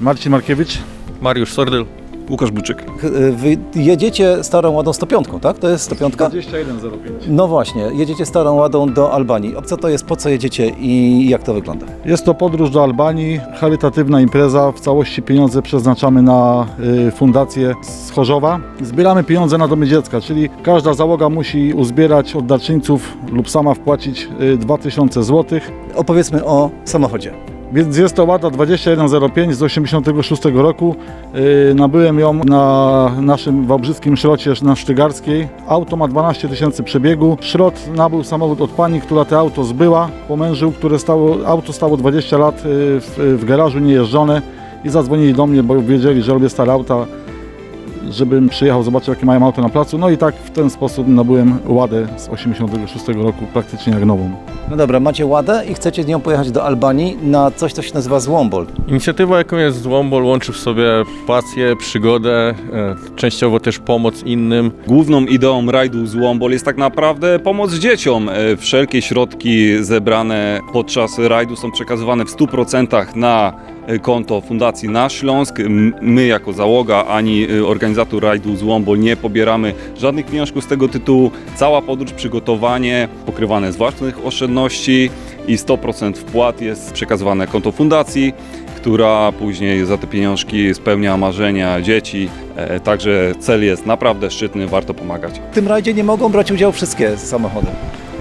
Marcin Markiewicz. Mariusz Sordyl. Łukasz Buczyk. Wy jedziecie starą ładą 105, tak? To jest 105? 2105. No właśnie, jedziecie starą ładą do Albanii. O co to jest, po co jedziecie i jak to wygląda? Jest to podróż do Albanii, charytatywna impreza. W całości pieniądze przeznaczamy na y, fundację z Chorzowa. Zbieramy pieniądze na domy dziecka, czyli każda załoga musi uzbierać od darczyńców lub sama wpłacić y, 2000 zł. Opowiedzmy o samochodzie. Więc jest to Łada 2105 z 86 roku. Yy, nabyłem ją na naszym wałbrzyskim szrocie na Sztygarskiej. Auto ma 12 tysięcy przebiegu. Szrot nabył samochód od pani, która to auto zbyła po mężu, które stało, auto stało 20 lat yy, w, w garażu niejeżdżone i zadzwonili do mnie, bo wiedzieli, że robię stare auta, żebym przyjechał, zobaczył jakie mają auto na placu. No i tak w ten sposób nabyłem Ładę z 86 roku, praktycznie jak nową. No dobra, macie ładę i chcecie nią pojechać do Albanii na coś, co się nazywa Złombol. Inicjatywa, jaką jest Złombol, łączy w sobie pasję, przygodę, e, częściowo też pomoc innym. Główną ideą rajdu z Łombol jest tak naprawdę pomoc dzieciom. E, Wszelkie środki zebrane podczas rajdu są przekazywane w 100% na konto Fundacji Nasz Śląsk. My jako załoga ani e, organizator rajdu z Łombol nie pobieramy żadnych pieniążków z tego tytułu. Cała podróż, przygotowanie pokrywane z własnych oszczędności i 100% wpłat jest przekazywane konto Fundacji która później za te pieniążki spełnia marzenia dzieci. E, Także cel jest naprawdę szczytny, warto pomagać. W tym rajdzie nie mogą brać udziału wszystkie samochody.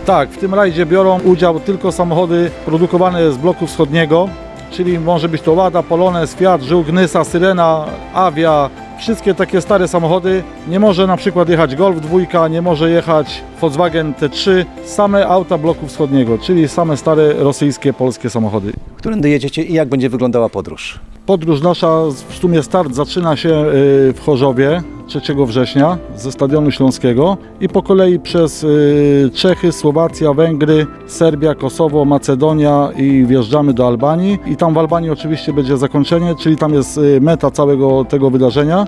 Tak, w tym rajdzie biorą udział tylko samochody produkowane z bloku wschodniego, czyli może być to Lada, Polonez, Fiat, Żółk, Nysa, Syrena, Avia, wszystkie takie stare samochody. Nie może na przykład jechać Golf dwójka, nie może jechać Volkswagen T3, same auta bloku wschodniego, czyli same stare rosyjskie, polskie samochody. Którędy jedziecie i jak będzie wyglądała podróż? Podróż nasza, w sumie start zaczyna się y, w Chorzowie 3 września ze Stadionu Śląskiego i po kolei przez y, Czechy, Słowacja, Węgry, Serbia, Kosowo, Macedonia i wjeżdżamy do Albanii. I tam w Albanii oczywiście będzie zakończenie, czyli tam jest y, meta całego tego wydarzenia.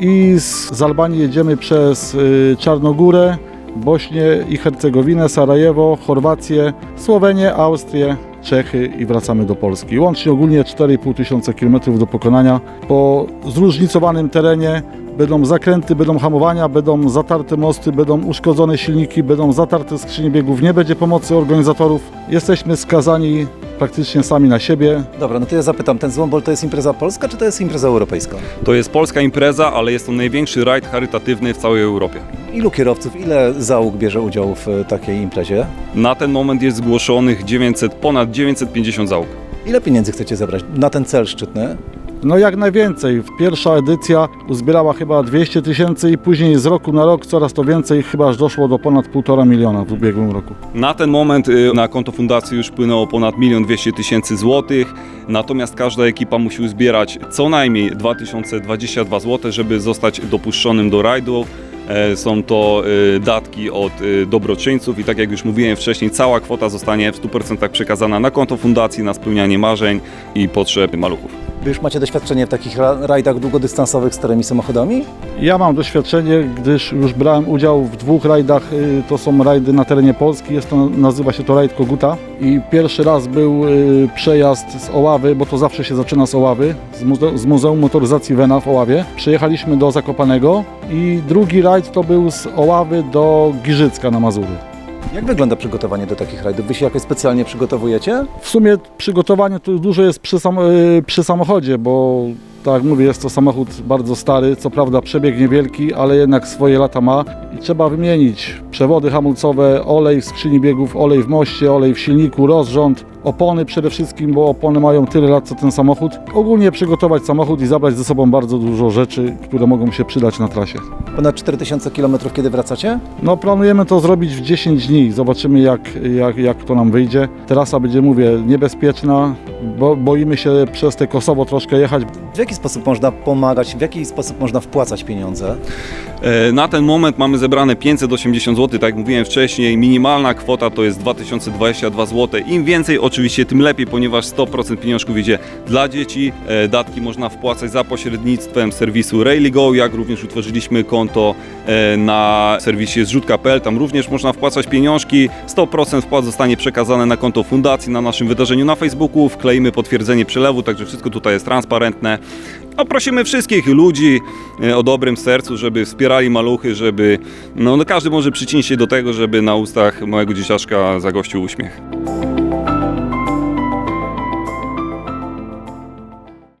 I z, Albanii jedziemy przez Czarnogórę, Bośnię i Hercegowinę, Sarajewo, Chorwację, Słowenię, Austrię, Czechy i wracamy do Polski. Łącznie ogólnie 4,5 tysiąca kilometrów do pokonania po zróżnicowanym terenie. Będą zakręty, będą hamowania, będą zatarte mosty, będą uszkodzone silniki, będą zatarte skrzynie biegów. Nie będzie pomocy organizatorów. Jesteśmy skazani praktycznie sami na siebie. Dobra, no to ja zapytam, ten Złombol to jest impreza polska, czy to jest impreza europejska? To jest polska impreza, ale jest to największy rajd charytatywny w całej Europie. Ilu kierowców, ile załóg bierze udział w e, takiej imprezie? Na ten moment jest zgłoszonych 900, ponad 950 załóg. Ile pieniędzy chcecie zebrać na ten cel szczytny? No jak najwięcej. Pierwsza edycja uzbierała chyba 200 tysięcy i później z roku na rok coraz to więcej, chyba aż doszło do ponad 1,5 miliona w ubiegłym roku. Na ten moment y, na konto fundacji już wpłynęło ponad 1 200 tysięcy złotych, natomiast każda ekipa musi uzbierać co najmniej 2022 zł, żeby zostać dopuszczonym do rajdu. E, Są to y, datki od y, dobroczyńców i tak jak już mówiłem wcześniej, cała kwota zostanie w 100% przekazana na konto fundacji, na spełnianie marzeń i potrzeb maluchów. Wy już macie doświadczenie w takich ra- rajdach długodystansowych starymi samochodami? Ja mam doświadczenie, gdyż już brałem udział w dwóch rajdach. y, To są rajdy na terenie Polski. Jest to, nazywa się to rajd Koguta. I pierwszy raz był y, przejazd z Oławy, bo to zawsze się zaczyna z Oławy, z, muze z Muzeum Motoryzacji Wena w Oławie. Przyjechaliśmy do Zakopanego i drugi rajd to był z Oławy do Giżycka na Mazury. Jak wygląda przygotowanie do takich rajdów? Wy się jakoś specjalnie przygotowujecie? W sumie przygotowanie to dużo jest przy, sam, y, przy samochodzie, bo tak jak mówię, jest to samochód bardzo stary, co prawda przebieg niewielki, ale jednak swoje lata ma i trzeba wymienić przewody hamulcowe, olej w skrzyni biegów, olej w moście, olej w silniku, rozrząd, opony przede wszystkim, bo opony mają tyle lat co ten samochód. Ogólnie przygotować samochód i zabrać ze sobą bardzo dużo rzeczy, które mogą się przydać na trasie. Ponad 4000 km kiedy wracacie? No planujemy to zrobić w 10 dni. Zobaczymy jak, jak, jak to nam wyjdzie. Trasa będzie, mówię, niebezpieczna, bo boimy się przez te Kosowo troszkę jechać. W jaki sposób można pomagać, w jaki sposób można wpłacać pieniądze? E, Na ten moment mamy zebrane 580 zł, tak jak mówiłem wcześniej. Minimalna kwota to jest 2022 zł. Im więcej oczywiście tym lepiej, ponieważ 100% pieniążków idzie dla dzieci. E, Datki można wpłacać za pośrednictwem serwisu Rayligo, jak również utworzyliśmy konto e, na serwisie zrzutka.pl. Tam również można wpłacać pieniążki. 100% wpłat zostanie przekazane na konto fundacji na naszym wydarzeniu na Facebooku. Wkleimy potwierdzenie przelewu, także wszystko tutaj jest transparentne. A prosimy wszystkich ludzi e, o dobrym sercu, żeby wspierali maluchy, żeby no, no każdy może przyczynić się do tego, żeby na ustach małego dzieciaczka zagościł uśmiech.